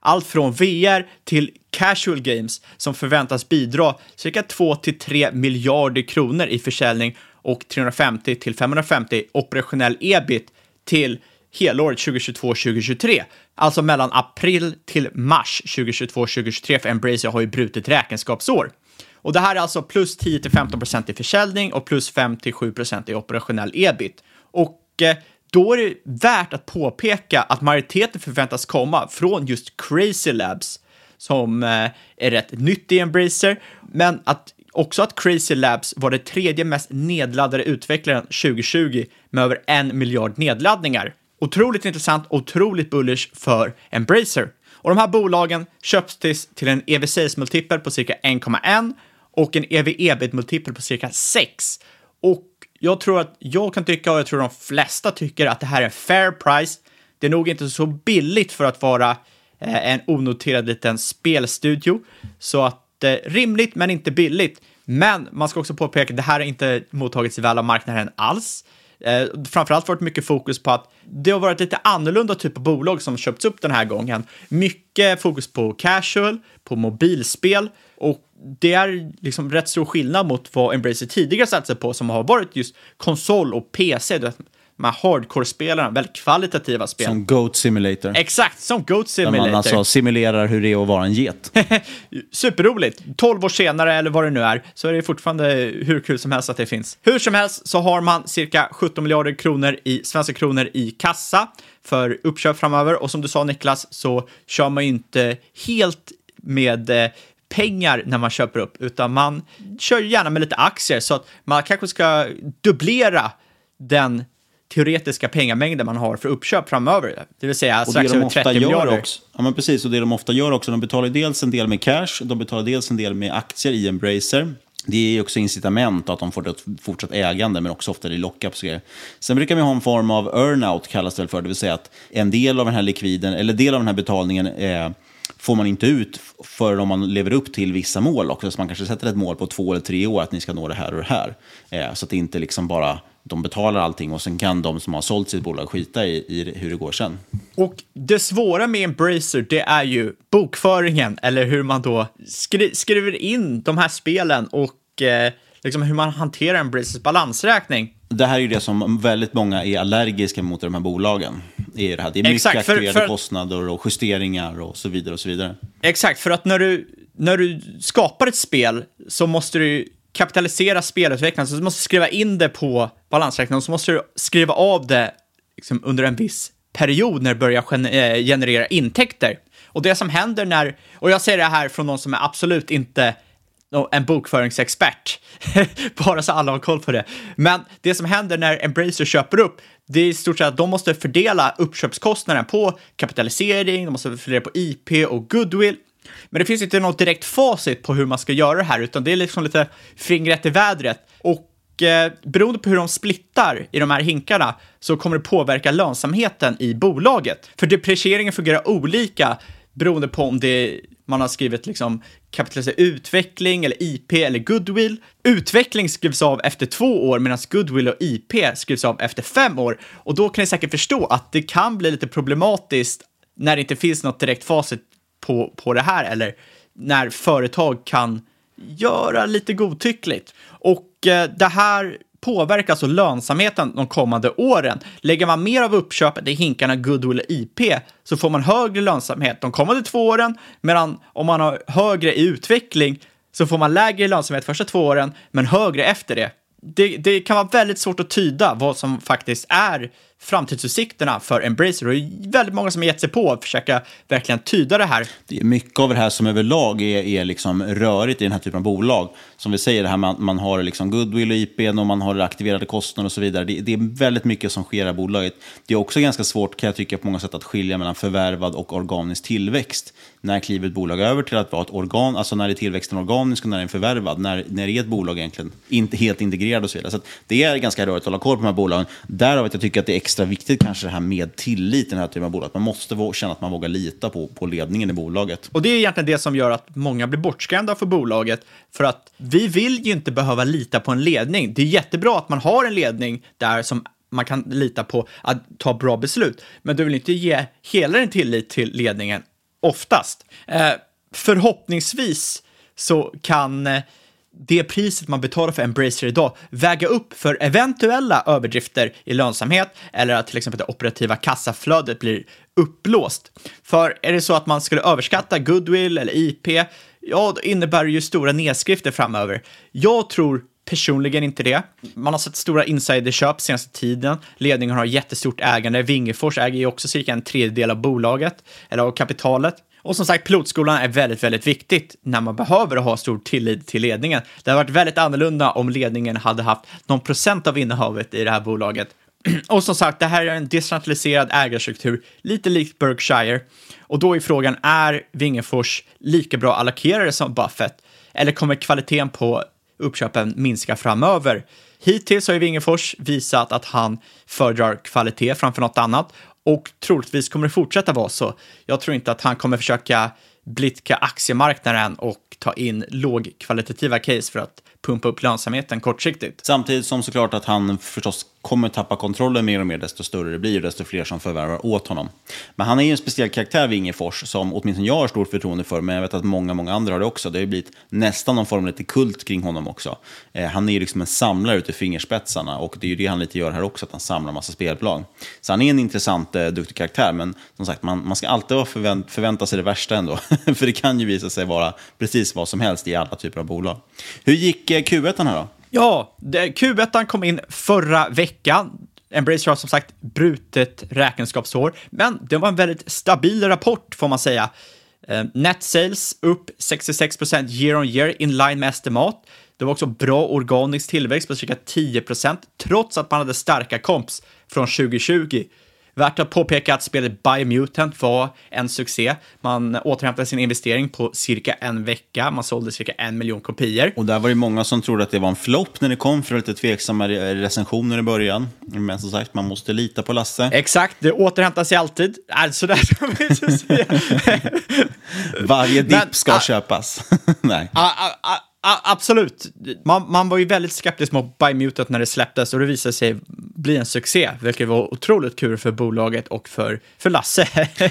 allt från VR till casual games som förväntas bidra cirka 2-3 miljarder kronor i försäljning och 350 till 550 operationell ebit till helåret 2022-2023. Alltså mellan april till mars 2022-2023 för Embracer har ju brutit räkenskapsår. Och det här är alltså plus 10-15% i försäljning och plus 5-7% i operationell ebit. Och eh, då är det värt att påpeka att majoriteten förväntas komma från just Crazy Labs, som eh, är rätt nytt i Embracer, men att också att Crazy Labs var det tredje mest nedladdade utvecklaren 2020 med över en miljard nedladdningar. Otroligt intressant, otroligt bullish för Embracer. Och de här bolagen köps till, till en EV-sales-multipel på cirka 1,1 och en EV-ebit-multipel på cirka 6. Och jag tror att jag kan tycka, och jag tror de flesta tycker, att det här är en fair price. Det är nog inte så billigt för att vara eh, en onoterad liten spelstudio. Så att rimligt, men inte billigt. Men man ska också påpeka att det här har inte mottagits väl av marknaden alls. Eh, framförallt varit mycket fokus på att det har varit lite annorlunda typ av bolag som köpts upp den här gången. Mycket fokus på casual, på mobilspel och det är liksom rätt stor skillnad mot vad Embracer tidigare satsat på som har varit just konsol och PC. Här hardcore-spelarna, väldigt kvalitativa spel. Som Goat Simulator. Exakt, som Goat Där Simulator. man alltså simulerar hur det är att vara en get. *laughs* Superroligt. 12 år senare, eller vad det nu är, så är det fortfarande hur kul som helst att det finns. Hur som helst så har man cirka 17 miljarder kronor i svenska kronor i kassa för uppköp framöver. Och som du sa Niklas, så kör man ju inte helt med eh, pengar när man köper upp, utan man kör gärna med lite aktier så att man kanske ska dubblera den teoretiska pengamängden man har för uppköp framöver. Det vill säga Och strax de över ofta 30 gör miljarder. också, ja men precis, och det de ofta gör också, de betalar dels en del med cash, de betalar dels en del med aktier i Embracer. Det är också incitament att de får ett fortsatt ägande, men också ofta det lockar på grejer. Sen brukar vi ha en form av earnout, kallas det för, det vill säga att en del av den här likviden, eller del av den här betalningen eh, får man inte ut förrän om man lever upp till vissa mål också. Så man kanske sätter ett mål på två eller tre år, att ni ska nå det här och det här. Eh, så att det inte liksom bara de betalar allting och sen kan de som har sålt sitt bolag skita i, i hur det går sen. Och det svåra med Embracer, det är ju bokföringen, eller hur man då skri skriver in de här spelen och eh, liksom hur man hanterar Embracers balansräkning. Det här är ju det som väldigt många är allergiska mot i de här bolagen. Det är, det här. Det är mycket Exakt, för- för- kostnader och justeringar och så vidare. och så vidare. Exakt, för att när du, när du skapar ett spel så måste du kapitalisera spelutvecklarna så du måste skriva in det på balansräkningen och så måste du skriva av det liksom, under en viss period när det börjar eh, generera intäkter. Och det som händer när, och jag säger det här från någon som är absolut inte en bokföringsexpert, *laughs* bara så alla har koll på det. Men det som händer när Embracer köper upp, det är i stort sett att de måste fördela uppköpskostnaden på kapitalisering, de måste fördela på IP och goodwill. Men det finns inte något direkt facit på hur man ska göra det här, utan det är liksom lite fingret i vädret. Och eh, beroende på hur de splittar i de här hinkarna så kommer det påverka lönsamheten i bolaget. För deprecieringen fungerar olika beroende på om det man har skrivit liksom kapitalisera utveckling eller IP eller goodwill. Utveckling skrivs av efter två år medan goodwill och IP skrivs av efter fem år. Och då kan ni säkert förstå att det kan bli lite problematiskt när det inte finns något direkt facit på, på det här eller när företag kan göra lite godtyckligt. Och eh, det här påverkar alltså lönsamheten de kommande åren. Lägger man mer av uppköpet i hinkarna goodwill och IP så får man högre lönsamhet de kommande två åren, medan om man har högre i utveckling så får man lägre lönsamhet första två åren, men högre efter det. Det, det kan vara väldigt svårt att tyda vad som faktiskt är framtidsutsikterna för Embracer och det är väldigt många som har gett sig på att försöka verkligen tyda det här. Det är mycket av det här som överlag är, är liksom rörigt i den här typen av bolag. Som vi säger, det här man, man har liksom goodwill och IP och man har aktiverade kostnader och så vidare. Det, det är väldigt mycket som sker i bolaget. Det är också ganska svårt kan jag tycka på många sätt att skilja mellan förvärvad och organisk tillväxt. När kliver ett bolag över till att vara ett organ, alltså när är tillväxten organisk och när är den förvärvad? När, när är ett bolag egentligen inte helt integrerat och så vidare. Så att det är ganska rörigt att hålla koll på de här bolagen. Därav att jag tycker att det är extra viktigt kanske det här med tillit i den här typen av bolag. Man måste känna att man vågar lita på, på ledningen i bolaget. Och det är egentligen det som gör att många blir bortskrämda för bolaget. För att vi vill ju inte behöva lita på en ledning. Det är jättebra att man har en ledning där som man kan lita på att ta bra beslut. Men du vill inte ge hela din tillit till ledningen oftast. Eh, förhoppningsvis så kan eh, det priset man betalar för Embracer idag väga upp för eventuella överdrifter i lönsamhet eller att till exempel det operativa kassaflödet blir uppblåst. För är det så att man skulle överskatta goodwill eller IP, ja, då innebär det ju stora nedskrifter framöver. Jag tror personligen inte det. Man har sett stora insiderköp senaste tiden. Ledningen har jättestort ägande. Vingefors äger ju också cirka en tredjedel av bolaget, eller av kapitalet. Och som sagt, pilotskolan är väldigt, väldigt viktigt när man behöver ha stor tillit till ledningen. Det hade varit väldigt annorlunda om ledningen hade haft någon procent av innehavet i det här bolaget. *clears throat* Och som sagt, det här är en decentraliserad ägarstruktur, lite likt Berkshire. Och då är frågan, är Vingefors lika bra allokerare som Buffett? Eller kommer kvaliteten på uppköpen minska framöver? Hittills har ju Wingefors visat att han föredrar kvalitet framför något annat och troligtvis kommer det fortsätta vara så. Jag tror inte att han kommer försöka blidka aktiemarknaden och ta in lågkvalitativa case för att pumpa upp lönsamheten kortsiktigt. Samtidigt som såklart att han förstås kommer tappa kontrollen mer och mer desto större det blir och desto fler som förvärvar åt honom. Men han är ju en speciell karaktär, Wingefors, som åtminstone jag har stort förtroende för, men jag vet att många, många andra har det också. Det har ju blivit nästan någon form av lite kult kring honom också. Eh, han är ju liksom en samlare ute i fingerspetsarna och det är ju det han lite gör här också, att han samlar massa spelbolag. Så han är en intressant, eh, duktig karaktär, men som sagt, man, man ska alltid förvänt, förvänta sig det värsta ändå. *laughs* för det kan ju visa sig vara precis vad som helst i alla typer av bolag. Hur gick eh, Q1 här då? Ja, Q1 kom in förra veckan. Embracer har som sagt brutet räkenskapsår, men det var en väldigt stabil rapport får man säga. Eh, net sales upp 66% year on year in line med estimat. Det var också bra organisk tillväxt på cirka 10% trots att man hade starka komps från 2020. Värt att påpeka att spelet Biomutant var en succé. Man återhämtade sin investering på cirka en vecka. Man sålde cirka en miljon kopior. Och där var det många som trodde att det var en flopp när det kom, för lite tveksamma re- recensioner i början. Men som sagt, man måste lita på Lasse. Exakt, det återhämtar sig alltid. Alltså där som vi så säga. *laughs* Varje dipp Men, ska ah, köpas. *laughs* Nej. A, a, a, absolut. Man, man var ju väldigt skeptisk mot Biomutant när det släpptes och det visade sig bli en succé, vilket var otroligt kul för bolaget och för, för Lasse.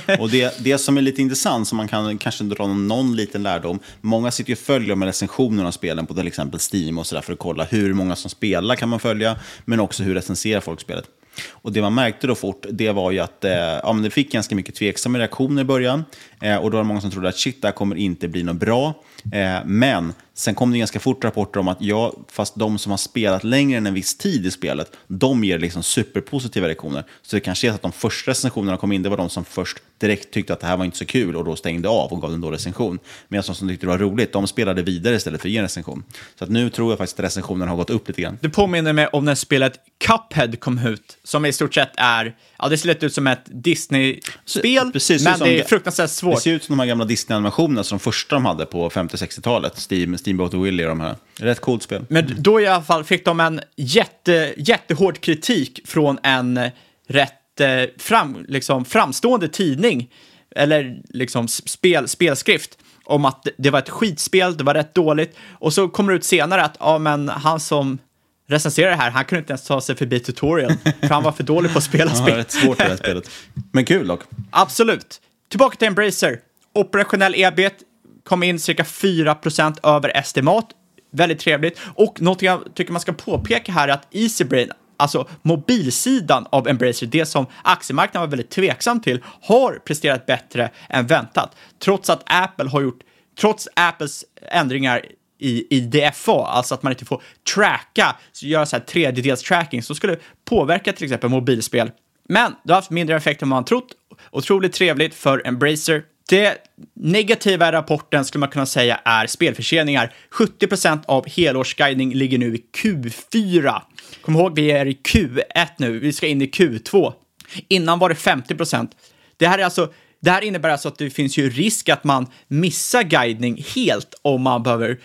*laughs* Och det, det som är lite intressant, som man kan kanske dra någon liten lärdom, många sitter ju och följer med recensionerna av spelen på till exempel Steam och sådär för att kolla hur många som spelar kan man följa, men också hur recenserar folk spelet. Och det man märkte då fort, det var ju att eh, ja, men det fick ganska mycket tveksamma reaktioner i början. Eh, och då var det många som trodde att shit, det här kommer inte bli något bra. Eh, men sen kom det ganska fort rapporter om att ja, fast de som har spelat längre än en viss tid i spelet, de ger liksom superpositiva reaktioner. Så det kanske är så att de första recensionerna kom in, det var de som först direkt tyckte att det här var inte så kul och då stängde av och gav en dålig recension. Medan de som tyckte det var roligt, de spelade vidare istället för att ge en recension. Så att nu tror jag faktiskt att recensionen har gått upp lite grann. Det påminner mig om när spelet Cuphead kom ut, som i stort sett är, ja det ser lite ut som ett Disney-spel, men det är fruktansvärt svårt. Det ser ut som de här gamla Disney-animationerna, som de första de hade på 50-60-talet. Steam, Steamboat och Willy och de här. Rätt coolt spel. Men då i alla fall fick de en jätte, jättehård kritik från en rätt eh, fram, liksom, framstående tidning, eller liksom spel, spelskrift, om att det var ett skitspel, det var rätt dåligt. Och så kommer det ut senare att, ja men han som recenserar det här, han kunde inte ens ta sig förbi tutorial, för han var för dålig på att spela Ja, spel. rätt svårt det här spelet. Men kul dock. *laughs* Absolut. Tillbaka till Embracer. Operationell ebit kom in cirka 4 procent över estimat. Väldigt trevligt. Och något jag tycker man ska påpeka här är att Easybrain, alltså mobilsidan av Embracer, det som aktiemarknaden var väldigt tveksam till, har presterat bättre än väntat. Trots att Apple har gjort, trots Apples ändringar i, i DFA, alltså att man inte får tracka, så göra så här tredjedels tracking, som skulle påverka till exempel mobilspel. Men det har haft mindre effekt än man trott. Otroligt trevligt för Embracer. Det negativa i rapporten skulle man kunna säga är spelförseningar. 70% av helårsguidning ligger nu i Q4. Kom ihåg, vi är i Q1 nu, vi ska in i Q2. Innan var det 50%. Det här, är alltså, det här innebär alltså att det finns ju risk att man missar guidning helt om man behöver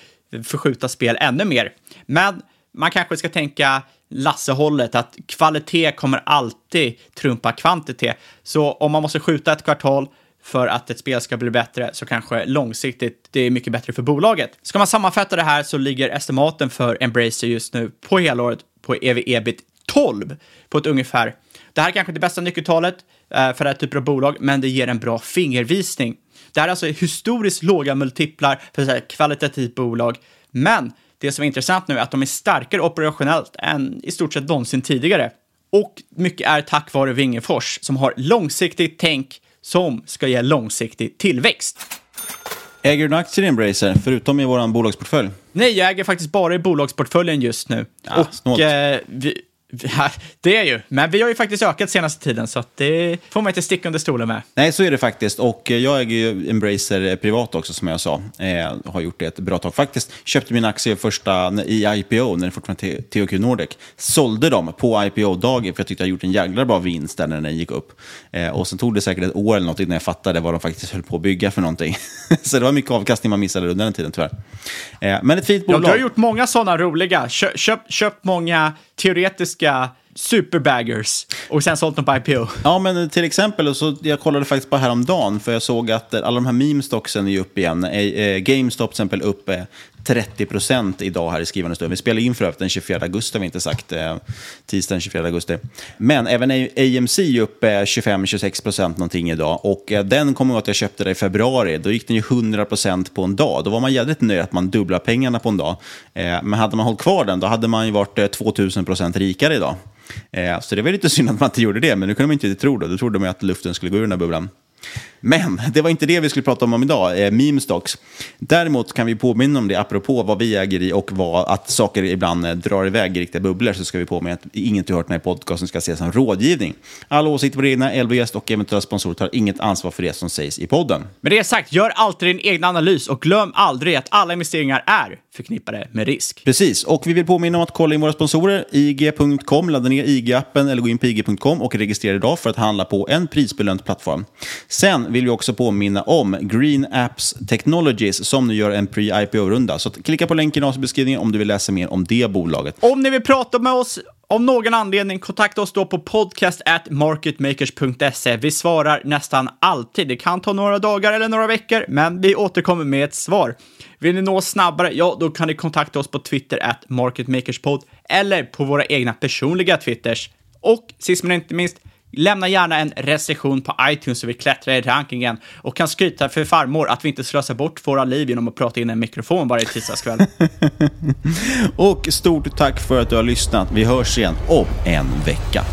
förskjuta spel ännu mer. Men man kanske ska tänka Lasse-hållet, att kvalitet kommer alltid trumpa kvantitet. Så om man måste skjuta ett kvartal för att ett spel ska bli bättre så kanske långsiktigt det är mycket bättre för bolaget. Ska man sammanfatta det här så ligger estimaten för Embracer just nu på helåret på EV-EBIT 12 på ett ungefär. Det här är kanske det bästa nyckeltalet eh, för det här typen av bolag, men det ger en bra fingervisning. Det här är alltså historiskt låga multiplar för ett kvalitativt bolag, men det som är intressant nu är att de är starkare operationellt än i stort sett någonsin tidigare. Och mycket är tack vare Wingefors som har långsiktigt tänk som ska ge långsiktig tillväxt. Äger du en aktie i Embracer, förutom i vår bolagsportfölj? Nej, jag äger faktiskt bara i bolagsportföljen just nu. Ja, och snålt. eh, vi, vi, det är ju, men vi har ju faktiskt ökat senaste tiden så det får man inte sticka under stolen med. Nej, så är det faktiskt. Och eh, jag äger ju Embracer eh, privat också, som jag sa. Eh, har gjort det ett bra tag. Faktiskt köpte min aktie första i IPO, när det fortfarande var THQ Nordic. Sålde dem på IPO-dagen, för jag tyckte jag gjort en jävla bra vinst där när den gick upp. Eh, och sen tog det säkert ett år eller något innan jag fattade vad de faktiskt höll på att bygga för någonting. *laughs* så det var mycket avkastning man missade under den tiden, tyvärr. Eh, men ett fint Ja, bolag. du har gjort många sådana roliga, köpt köp, köpt många teoretiska superbaggers och sen sålt dem på IPO. Ja, men till exempel, så jag kollade faktiskt på häromdagen, för jag såg att alla de här meme-stocksen är upp igen. Eh, eh, GameStop till exempel upp eh, 30% idag här i skrivande stund. Vi spelar in för övrigt den 24 augusti, har vi inte sagt. Tisdagen 24 augusti. Men även AMC är upp 25-26% någonting idag. Och den kommer jag ihåg att jag köpte det i februari. Då gick den ju 100% på en dag. Då var man jävligt nöjd att man dubblar pengarna på en dag. Men hade man hållit kvar den, då hade man ju varit 2000% rikare idag. Eh, så det var lite synd att man inte gjorde det, men nu kunde man inte tro det. Då trodde man att luften skulle gå ur den här bubblan. Men det var inte det vi skulle prata om, om idag, eh, meme stocks. Däremot kan vi påminna om det, apropå vad vi äger i och vad, att saker ibland eh, drar iväg i riktiga bubblor, så ska vi påminna att inget du hört den här podcasten ska ses som rådgivning. Alla åsikter på egna, LV-gäst och eventuella sponsorer tar inget ansvar för det som sägs i podden. Med det sagt, gör alltid din egen analys och glöm aldrig att alla investeringar är förknippade med risk. Precis, och vi vill påminna om att kolla in våra sponsorer, IG.com, ladda ner IG-appen eller gå in på IG.com och registrera idag för att handla på en prisbelönt plattform. Sen vill vi också påminna om Green Apps Technologies som nu gör en pre-IPO-runda. Så klicka på länken i avsnittsbeskrivningen om du vill läsa mer om det bolaget. Om ni vill prata med oss av någon anledning, kontakta oss då på podcast at marketmakers.se. Vi svarar nästan alltid. Det kan ta några dagar eller några veckor, men vi återkommer med ett svar. Vill ni nå oss snabbare? Ja, då kan ni kontakta oss på Twitter at marketmakerspod eller på våra egna personliga Twitters. Och sist men inte minst, Lämna gärna en recension på iTunes så vi klättrar i rankingen och kan skryta för farmor att vi inte slösar bort våra liv genom att prata in en mikrofon varje tisdagskväll. *laughs* och stort tack för att du har lyssnat. Vi hörs igen om en vecka.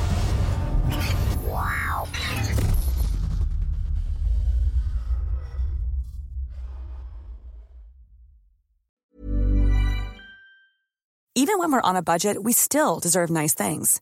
Even when we're on a budget we still deserve nice things.